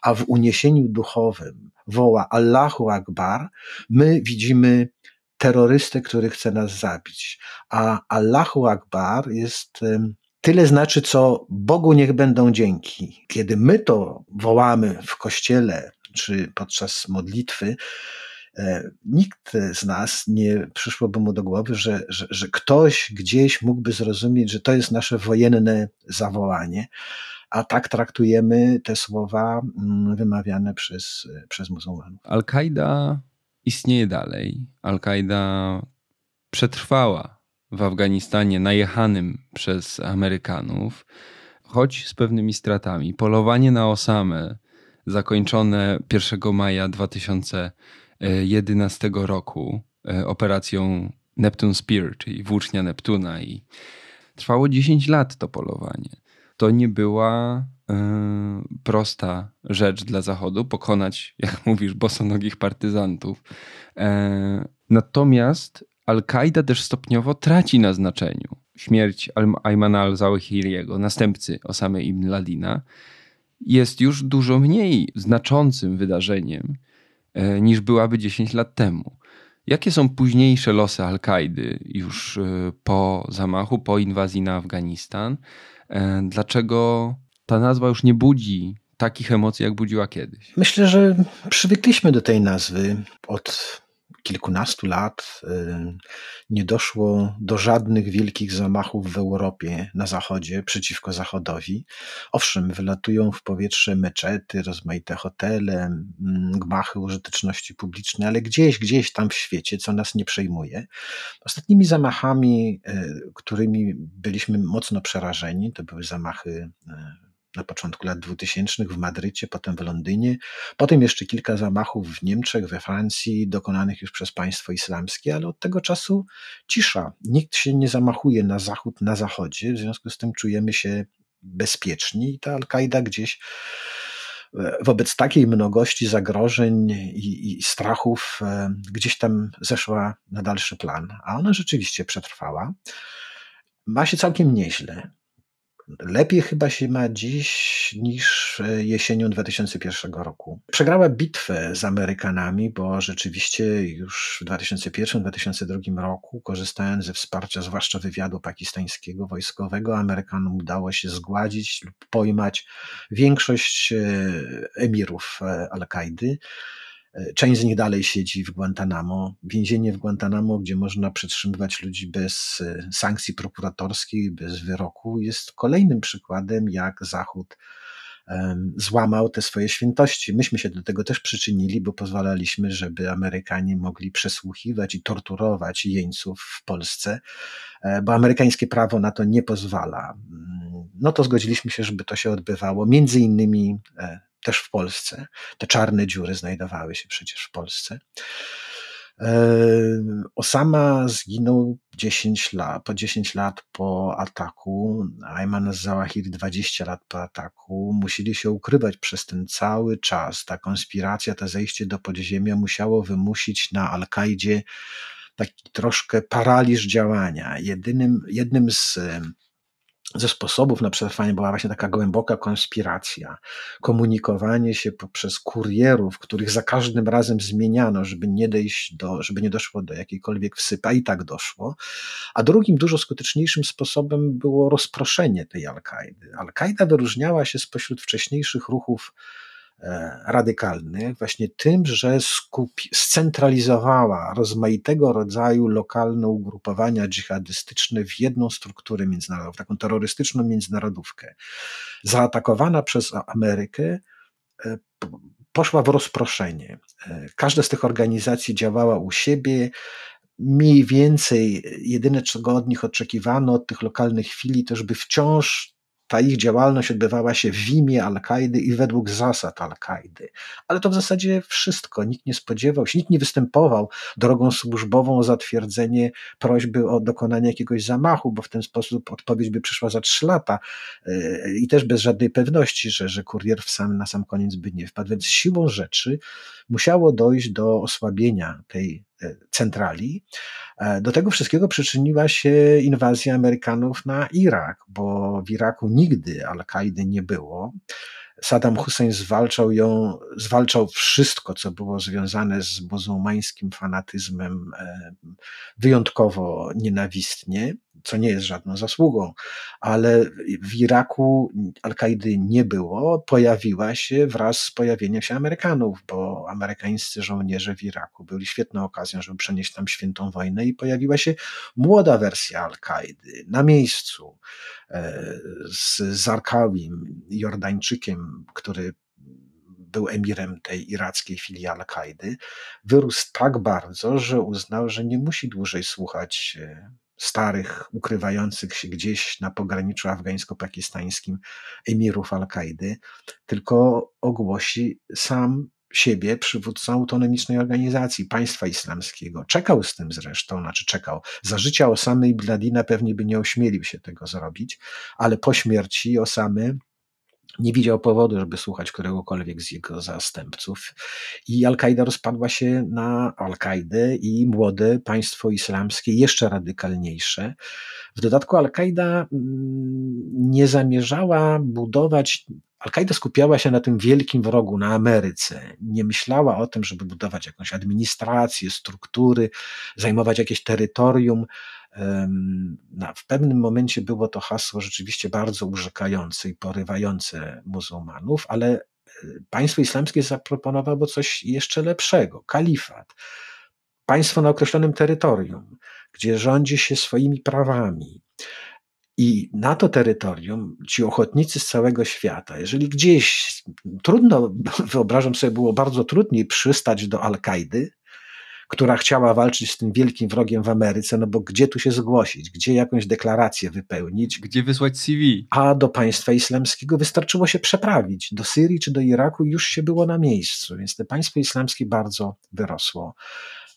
a w uniesieniu duchowym woła Allahu Akbar, my widzimy terrorystę, który chce nas zabić. A Allahu Akbar jest tyle znaczy, co Bogu niech będą dzięki. Kiedy my to wołamy w kościele czy podczas modlitwy, e, nikt z nas nie przyszłoby mu do głowy, że, że, że ktoś gdzieś mógłby zrozumieć, że to jest nasze wojenne zawołanie, a tak traktujemy te słowa mm, wymawiane przez, przez muzułmanów. Al-Kaida istnieje dalej. Al-Kaida przetrwała w Afganistanie najechanym przez Amerykanów, choć z pewnymi stratami. Polowanie na Osamę zakończone 1 maja 2011 roku e, operacją Neptune Spear, czyli włócznia Neptuna i trwało 10 lat to polowanie. To nie była yy, prosta rzecz dla Zachodu pokonać, jak *laughs* mówisz, bosonogich partyzantów. Yy, natomiast Al-Kaida też stopniowo traci na znaczeniu. Śmierć Aymana al-Zawahiriego, następcy Osamy ibn Ladina, jest już dużo mniej znaczącym wydarzeniem e, niż byłaby 10 lat temu. Jakie są późniejsze losy Al-Kaidy już e, po zamachu, po inwazji na Afganistan? E, dlaczego ta nazwa już nie budzi takich emocji, jak budziła kiedyś? Myślę, że przywykliśmy do tej nazwy od kilkunastu lat nie doszło do żadnych wielkich zamachów w Europie na zachodzie przeciwko Zachodowi. Owszem, wylatują w powietrze meczety, rozmaite hotele, gmachy użyteczności publicznej, ale gdzieś, gdzieś tam w świecie, co nas nie przejmuje. Ostatnimi zamachami, y, którymi byliśmy mocno przerażeni, to były zamachy y, na początku lat 2000 w Madrycie, potem w Londynie, potem jeszcze kilka zamachów w Niemczech, we Francji, dokonanych już przez państwo islamskie, ale od tego czasu cisza. Nikt się nie zamachuje na zachód, na zachodzie, w związku z tym czujemy się bezpieczni i ta Al-Kaida gdzieś e, wobec takiej mnogości zagrożeń i, i, strachów e, gdzieś tam zeszła na dalszy plan, a ona rzeczywiście przetrwała. Ma się całkiem nieźle. Lepiej chyba się ma dziś niż e, jesienią 2001 roku. Przegrała bitwę z Amerykanami, bo rzeczywiście już w 2001-2002 roku, korzystając ze wsparcia zwłaszcza wywiadu pakistańskiego, wojskowego, Amerykanom udało się zgładzić lub pojmać większość e, emirów e, Al-Kaidy. Część z nich dalej siedzi w Guantanamo. Więzienie w Guantanamo, gdzie można przetrzymywać ludzi bez e, sankcji prokuratorskiej, bez wyroku, jest kolejnym przykładem, jak Zachód złamał te swoje świętości. Myśmy się do tego też przyczynili, bo pozwalaliśmy, żeby Amerykanie mogli przesłuchiwać i torturować jeńców w Polsce, e, bo amerykańskie prawo na to nie pozwala. Mm, no to zgodziliśmy się, żeby to się odbywało między innymi e, też w Polsce. Te czarne dziury znajdowały się przecież w Polsce. Osama zginął 10 lat, po 10 lat po ataku, Ayman Zawahiri 20 lat po ataku. Musieli się ukrywać przez ten cały czas. Ta konspiracja, to zejście do podziemia musiało wymusić na Al-Kaidzie taki troszkę paraliż działania. Jedynym, jednym z ze sposobów na przetrwanie była właśnie taka głęboka konspiracja, komunikowanie się poprzez kurierów, których za każdym razem zmieniano, żeby nie dojść do, żeby nie doszło do jakiejkolwiek wsypy, a i tak doszło. A drugim, dużo skuteczniejszym sposobem było rozproszenie tej Al-Kaidy. Al-Kaida wyróżniała się spośród wcześniejszych ruchów E, radykalnych właśnie tym, że skupi, scentralizowała rozmaitego rodzaju lokalne ugrupowania dżihadystyczne w jedną strukturę międzynarodową, taką terrorystyczną międzynarodówkę. Zaatakowana przez Amerykę e, poszła w rozproszenie. E, każda z tych organizacji działała u siebie, mniej więcej jedyne, czego od nich oczekiwano, od tych lokalnych chwili, to żeby wciąż ta ich działalność odbywała się w imię Al-Kaidy i według zasad Al-Kaidy. Ale to w zasadzie wszystko. Nikt nie spodziewał się, nikt nie występował drogą służbową o zatwierdzenie prośby o dokonanie jakiegoś zamachu, bo w ten sposób odpowiedź by przyszła za trzy lata yy, i też bez żadnej pewności, że, że kurier w sam, na sam koniec by nie wpadł. Więc siłą rzeczy musiało dojść do osłabienia tej e, centrali. E, do tego wszystkiego przyczyniła się inwazja Amerykanów na Irak, bo w Iraku nigdy Al-Kaidy nie było. Saddam Hussein zwalczał ją, zwalczał wszystko, co było związane z muzułmańskim fanatyzmem e, wyjątkowo nienawistnie, co nie jest żadną zasługą, ale w Iraku Al-Kaidy nie było, pojawiła się wraz z pojawieniem się Amerykanów, bo amerykańscy żołnierze w Iraku byli świetną okazją, żeby przenieść tam świętą wojnę i pojawiła się młoda wersja Al-Kaidy na miejscu e, z Zarkawim, Jordańczykiem, który był emirem tej irackiej filii Al-Kaidy, wyrósł tak bardzo, że uznał, że nie musi dłużej słuchać e, starych, ukrywających się gdzieś na pograniczu afgańsko-pakistańskim emirów Al-Kaidy, tylko ogłosi sam siebie przywódcą autonomicznej organizacji państwa islamskiego. Czekał z tym zresztą, znaczy czekał. Za życia Osamy i Bladina pewnie by nie ośmielił się tego zrobić, ale po śmierci Osamy nie widział powodu, żeby słuchać któregokolwiek z jego zastępców. I Al-Kaida rozpadła się na Al-Kaidę i młode państwo islamskie, jeszcze radykalniejsze. W dodatku Al-Kaida mm, nie zamierzała budować Al-Kaida skupiała się na tym wielkim wrogu, na Ameryce. Nie myślała o tym, żeby budować jakąś administrację, struktury, zajmować jakieś terytorium. W pewnym momencie było to hasło rzeczywiście bardzo urzekające i porywające muzułmanów, ale e, państwo islamskie zaproponowało coś jeszcze lepszego kalifat. Państwo na określonym terytorium, gdzie rządzi się swoimi prawami, i na to terytorium ci ochotnicy z całego świata, jeżeli gdzieś trudno, *laughs* wyobrażam sobie, było bardzo trudniej przystać do Al-Kaidy, która chciała walczyć z tym wielkim wrogiem w Ameryce, no bo gdzie tu się zgłosić, gdzie jakąś deklarację wypełnić. Gdzie wysłać CV. A do państwa islamskiego wystarczyło się przeprawić. Do Syrii czy do Iraku już się było na miejscu, więc to państwo islamskie bardzo wyrosło.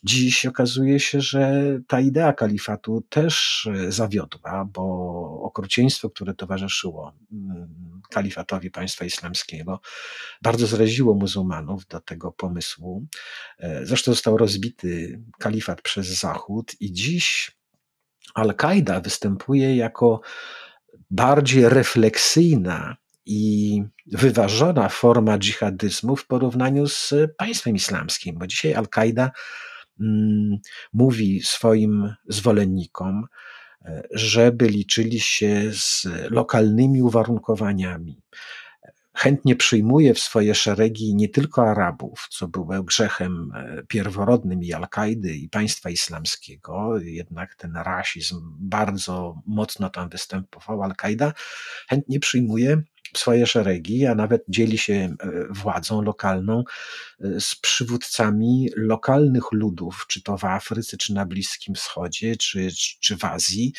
Dziś okazuje się, że ta idea kalifatu też e, zawiodła, bo okrucieństwo, które towarzyszyło mm, kalifatowi państwa islamskiego, bardzo zraziło muzułmanów do tego pomysłu. E, zresztą został rozbity kalifat przez Zachód i dziś Al-Kaida występuje jako bardziej refleksyjna i wyważona forma dżihadyzmu w porównaniu z państwem islamskim, bo dzisiaj Al-Kaida mówi swoim zwolennikom, e, żeby liczyli się z lokalnymi uwarunkowaniami. Chętnie przyjmuje w swoje szeregi nie tylko Arabów, co było grzechem e, pierworodnym i Al-Kaidy i państwa islamskiego, jednak ten rasizm bardzo mocno tam występował. Al-Kaida chętnie przyjmuje swoje szeregi, a nawet dzieli się e, władzą lokalną e, z przywódcami lokalnych ludów, czy to w Afryce, czy na Bliskim Wschodzie, czy, czy w Azji,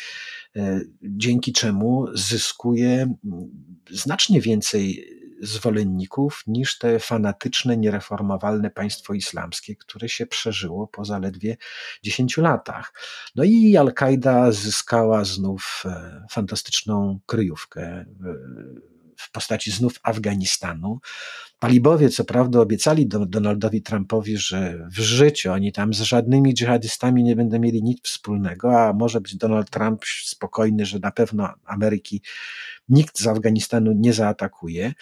e, dzięki czemu zyskuje znacznie więcej zwolenników niż te fanatyczne, niereformowalne państwo islamskie, które się przeżyło po zaledwie 10 latach. No i Al-Kaida zyskała znów fantastyczną kryjówkę w postaci znów Afganistanu. Talibowie, co prawda, obiecali Donaldowi Trumpowi, że w życiu oni tam z żadnymi dżihadystami nie będą mieli nic wspólnego, a może być Donald Trump spokojny, że na pewno Ameryki nikt z Afganistanu nie zaatakuje.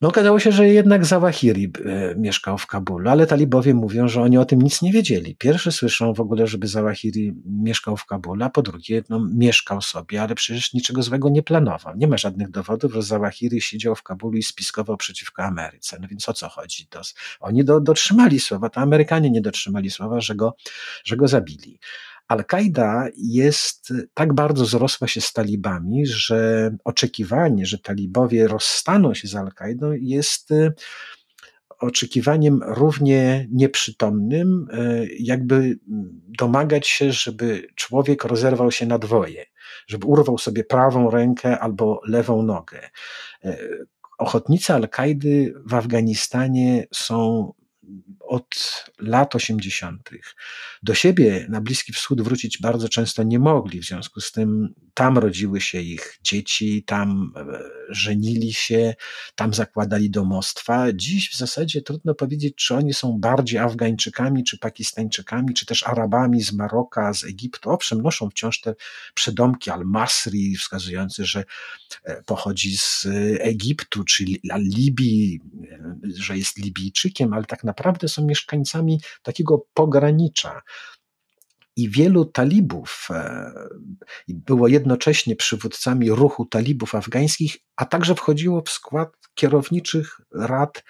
No okazało się, że jednak Zawahiri e, mieszkał w Kabulu, ale talibowie mówią, że oni o tym nic nie wiedzieli. Pierwsze słyszą w ogóle, żeby Zawahiri mieszkał w Kabulu, a po drugie, no, mieszkał sobie, ale przecież niczego złego nie planował. Nie ma żadnych dowodów, że Zawahiri siedział w Kabulu i spiskował przeciwko Ameryce. No więc o co chodzi? To, oni do, dotrzymali słowa, to Amerykanie nie dotrzymali słowa, że go, że go zabili. Al-Kaida jest tak bardzo zrosła się z talibami, że oczekiwanie, że talibowie rozstaną się z Al-Kaidą jest y, oczekiwaniem równie nieprzytomnym, y, jakby domagać się, żeby człowiek rozerwał się na dwoje, żeby urwał sobie prawą rękę albo lewą nogę. Y, ochotnicy Al-Kaidy w Afganistanie są od lat 80. do siebie na Bliski Wschód wrócić bardzo często nie mogli. W związku z tym tam rodziły się ich dzieci, tam e, żenili się, tam zakładali domostwa. Dziś w zasadzie trudno powiedzieć, czy oni są bardziej Afgańczykami, czy Pakistańczykami, czy też Arabami z Maroka, z Egiptu. Owszem, noszą wciąż te przedomki al-Masri, wskazujące, że e, pochodzi z Egiptu, czy Libii, e, że jest Libijczykiem, ale tak naprawdę są mieszkańcami takiego pogranicza. I wielu talibów e, było jednocześnie przywódcami ruchu talibów afgańskich, a także wchodziło w skład kierowniczych rad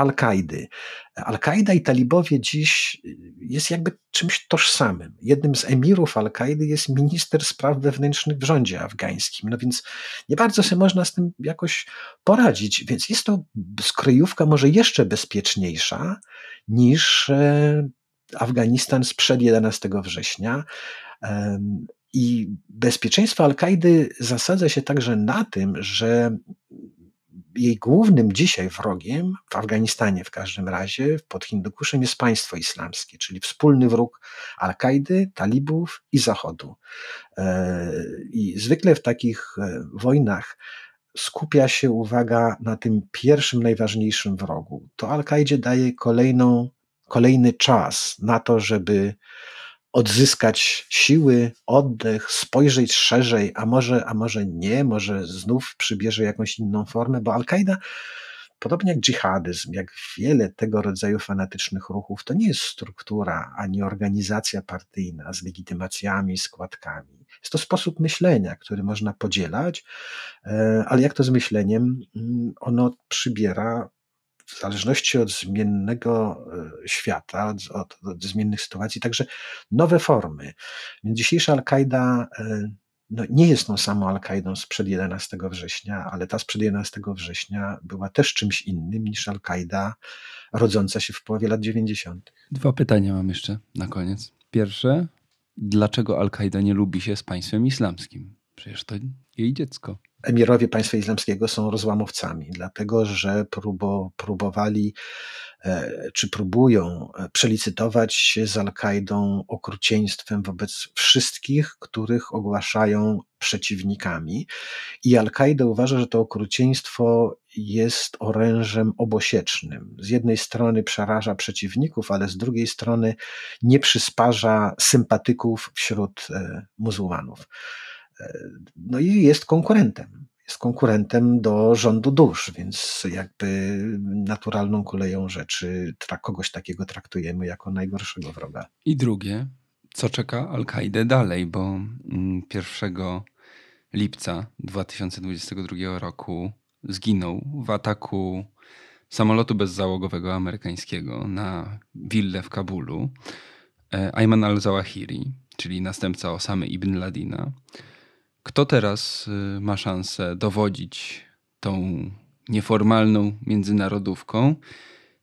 Al-Kaidy. Al-Kaida i talibowie dziś jest jakby czymś tożsamym. Jednym z emirów Al-Kaidy jest minister spraw wewnętrznych w rządzie afgańskim. No więc nie bardzo sobie można z tym jakoś poradzić. Więc jest to skrojówka może jeszcze bezpieczniejsza niż e, Afganistan sprzed 11 września. I bezpieczeństwo Al-Kaidy zasadza się także na tym, że jej głównym dzisiaj wrogiem, w Afganistanie w każdym razie, pod Hindukuszem jest państwo islamskie, czyli wspólny wróg Al-Kaidy, talibów i Zachodu. E, I zwykle w takich e, wojnach skupia się uwaga na tym pierwszym, najważniejszym wrogu. To Al-Kaidzie daje kolejną, kolejny czas na to, żeby odzyskać siły, oddech, spojrzeć szerzej, a może, a może nie, może znów przybierze jakąś inną formę, bo Al-Kaida, podobnie jak dżihadyzm, jak wiele tego rodzaju fanatycznych ruchów, to nie jest struktura ani organizacja partyjna z legitymacjami, składkami. Jest to sposób myślenia, który można podzielać, e, ale jak to z myśleniem, mm, ono przybiera w zależności od zmiennego e, świata, od, od zmiennych sytuacji, także nowe formy. Więc dzisiejsza Al-Kaida e, no, nie jest tą samą Al-Kaidą sprzed 11 września, ale ta sprzed 11 września była też czymś innym niż Al-Kaida rodząca się w połowie lat 90. Dwa pytania mam jeszcze na koniec. Pierwsze, dlaczego Al-Kaida nie lubi się z państwem islamskim? Przecież to jej dziecko emirowie państwa islamskiego są rozłamowcami, dlatego że próbo, próbowali e, czy próbują e, przelicytować się z Al-Kaidą okrucieństwem wobec wszystkich, których ogłaszają przeciwnikami. I Al-Kaida uważa, że to okrucieństwo jest orężem obosiecznym. Z jednej strony przeraża przeciwników, ale z drugiej strony nie przysparza sympatyków wśród e, muzułmanów. No i jest konkurentem. Jest konkurentem do rządu dusz, więc jakby naturalną koleją rzeczy kogoś takiego traktujemy jako najgorszego wroga. I drugie, co czeka Al-Kaidę dalej, bo 1 mm, lipca 2022 roku zginął w ataku samolotu bezzałogowego amerykańskiego na willę w Kabulu e, Ayman al-Zawahiri, czyli następca Osamy ibn Ladina. Kto teraz y, ma szansę dowodzić tą nieformalną międzynarodówką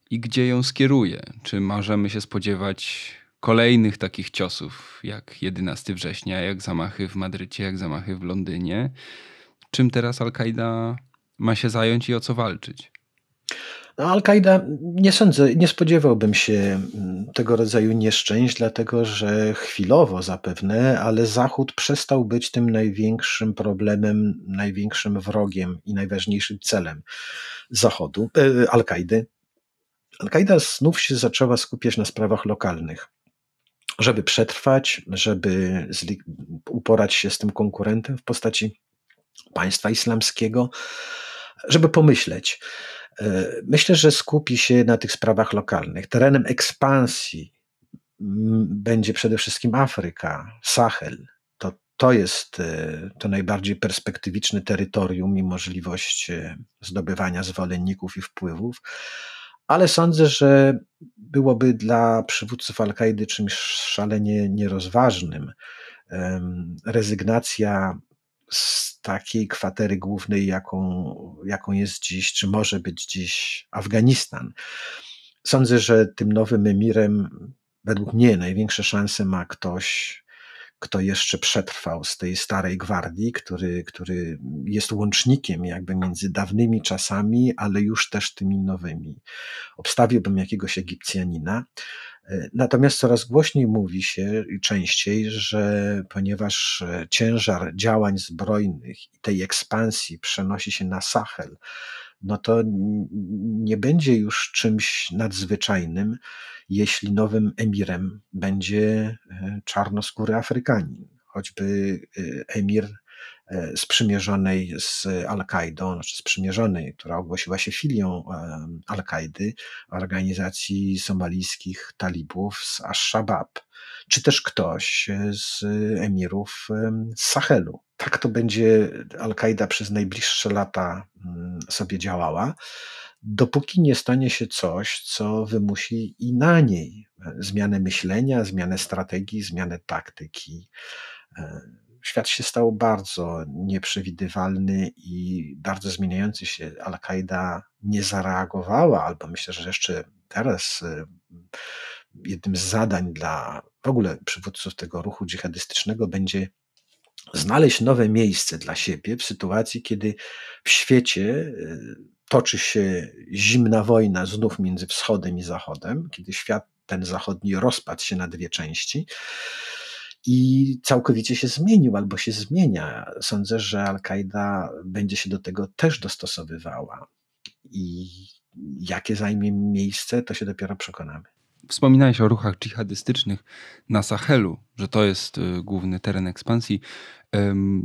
i gdzie ją skieruje? Czy możemy się spodziewać kolejnych takich ciosów, jak 11 września, jak zamachy w Madrycie, jak zamachy w Londynie? Czym teraz Al-Kaida ma się zająć i o co walczyć? No, Al-Kaida nie sądzę, nie spodziewałbym się mm, tego rodzaju nieszczęść, dlatego że chwilowo zapewne, ale Zachód przestał być tym największym problemem, największym wrogiem i najważniejszym celem Zachodu, e, Al-Kaidy. Al-Kaida znów się zaczęła skupiać na sprawach lokalnych żeby przetrwać, żeby uporać się z tym konkurentem w postaci państwa islamskiego, żeby pomyśleć. E, myślę, że skupi się na tych sprawach lokalnych. Terenem ekspansji będzie przede wszystkim Afryka, Sahel. To, to jest e, to najbardziej perspektywiczne terytorium i możliwość e, zdobywania zwolenników i wpływów. Ale sądzę, że byłoby dla przywódców Al-Kaidy czymś szalenie nierozważnym rezygnacja z takiej kwatery głównej, jaką, jaką jest dziś, czy może być dziś Afganistan. Sądzę, że tym nowym emirem, według mnie, największe szanse ma ktoś, kto jeszcze przetrwał z tej starej gwardii, który, który jest łącznikiem jakby między dawnymi czasami, ale już też tymi nowymi. Obstawiłbym jakiegoś Egipcjanina. Natomiast coraz głośniej mówi się i częściej, że ponieważ ciężar działań zbrojnych i tej ekspansji przenosi się na Sahel, no to nie będzie już czymś nadzwyczajnym, jeśli nowym emirem będzie e, czarnoskóry Afrykanin, choćby e, emir e, sprzymierzonej z Al-Kaidą, znaczy sprzymierzonej, która ogłosiła się filią Al-Kaidy, organizacji somalijskich talibów z Ash-Shabaab, czy też ktoś z emirów z Sahelu. Tak to będzie Al-Kaida przez najbliższe lata mm, sobie działała dopóki nie stanie się coś, co wymusi i na niej zmianę myślenia, zmianę strategii, zmianę taktyki. Świat się stał bardzo nieprzewidywalny i bardzo zmieniający się. Al-Kaida nie zareagowała, albo myślę, że jeszcze teraz e, jednym z zadań dla w ogóle przywódców tego ruchu dżihadystycznego będzie znaleźć nowe miejsce dla siebie w sytuacji, kiedy w świecie e, toczy się zimna wojna znów między wschodem i zachodem, kiedy świat ten zachodni rozpadł się na dwie części i całkowicie się zmienił albo się zmienia. Sądzę, że Al-Kaida będzie się do tego też dostosowywała. I jakie zajmie miejsce, to się dopiero przekonamy. Wspominałeś o ruchach dżihadystycznych na Sahelu, że to jest y, główny teren ekspansji.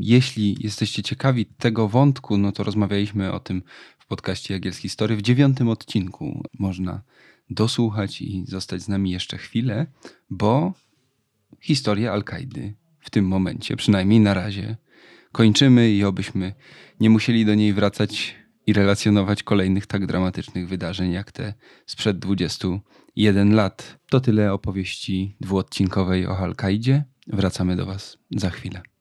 Jeśli jesteście ciekawi tego wątku, no to rozmawialiśmy o tym podcaście Jagielskiej Historii. W dziewiątym odcinku można dosłuchać i zostać z nami jeszcze chwilę, bo historię Al-Kaidy w tym momencie, przynajmniej na razie, kończymy i obyśmy nie musieli do niej wracać i relacjonować kolejnych tak dramatycznych wydarzeń jak te sprzed 21 lat. To tyle opowieści dwuodcinkowej o Al-Kaidzie. Wracamy do Was za chwilę.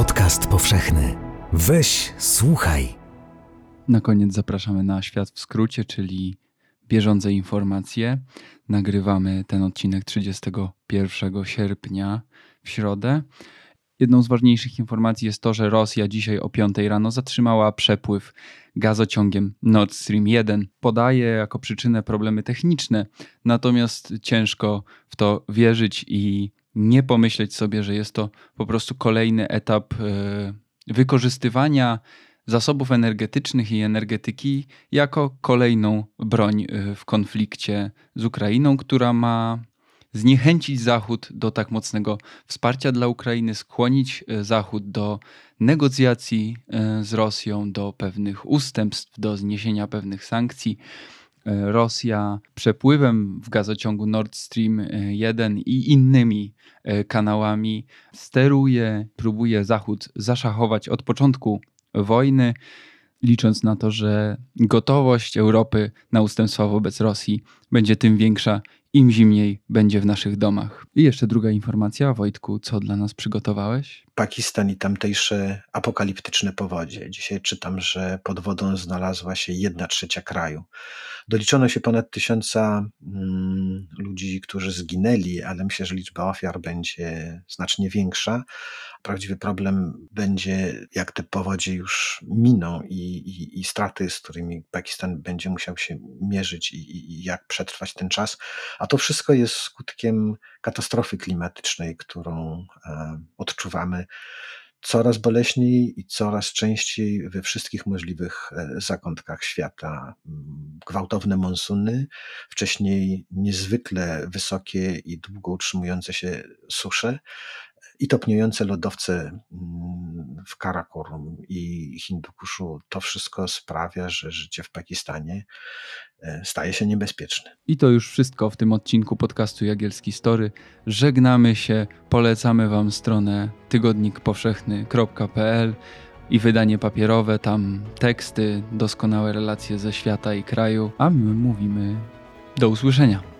Podcast powszechny. Weź, słuchaj. Na koniec zapraszamy na Świat w skrócie, czyli bieżące informacje. Nagrywamy ten odcinek 31 sierpnia w środę. Jedną z ważniejszych informacji jest to, że Rosja dzisiaj o 5 rano zatrzymała przepływ gazociągiem Nord Stream 1. Podaje jako przyczynę problemy techniczne, natomiast ciężko w to wierzyć i nie pomyśleć sobie, że jest to po prostu kolejny etap e, wykorzystywania zasobów energetycznych i energetyki jako kolejną broń e, w konflikcie z Ukrainą, która ma zniechęcić Zachód do tak mocnego wsparcia dla Ukrainy, skłonić e, Zachód do negocjacji z Rosją, do pewnych ustępstw, do zniesienia pewnych sankcji. E, Rosja przepływem w gazociągu Nord Stream 1 e, i innymi e, kanałami steruje, próbuje Zachód zaszachować od początku wojny, licząc na to, że gotowość Europy na ustępstwa wobec Rosji będzie tym większa, im zimniej będzie w naszych domach. I jeszcze druga informacja, Wojtku, co dla nas przygotowałeś? Pakistan i tamtejsze apokaliptyczne powodzie. Dzisiaj czytam, że pod wodą znalazła się jedna trzecia kraju. Doliczono się ponad tysiąca mm, ludzi, którzy zginęli, ale myślę, że liczba ofiar będzie znacznie większa. Prawdziwy problem będzie, jak te powodzie już miną i, i, i straty, z którymi Pakistan będzie musiał się mierzyć i, i jak przetrwać ten czas. A to wszystko jest skutkiem katastrofy klimatycznej, którą e, odczuwamy coraz boleśniej i coraz częściej we wszystkich możliwych e, zakątkach świata. Gwałtowne monsuny, wcześniej niezwykle wysokie i długo utrzymujące się susze i topniejące lodowce mm, w Karakorum i Hindukuszu, to wszystko sprawia, że życie w Pakistanie e, staje się niebezpieczne. I to już wszystko w tym odcinku podcastu Jagielski Story. Żegnamy się, polecamy Wam stronę tygodnikpowszechny.pl i wydanie papierowe, tam teksty, doskonałe relacje ze świata i kraju, a my mówimy do usłyszenia.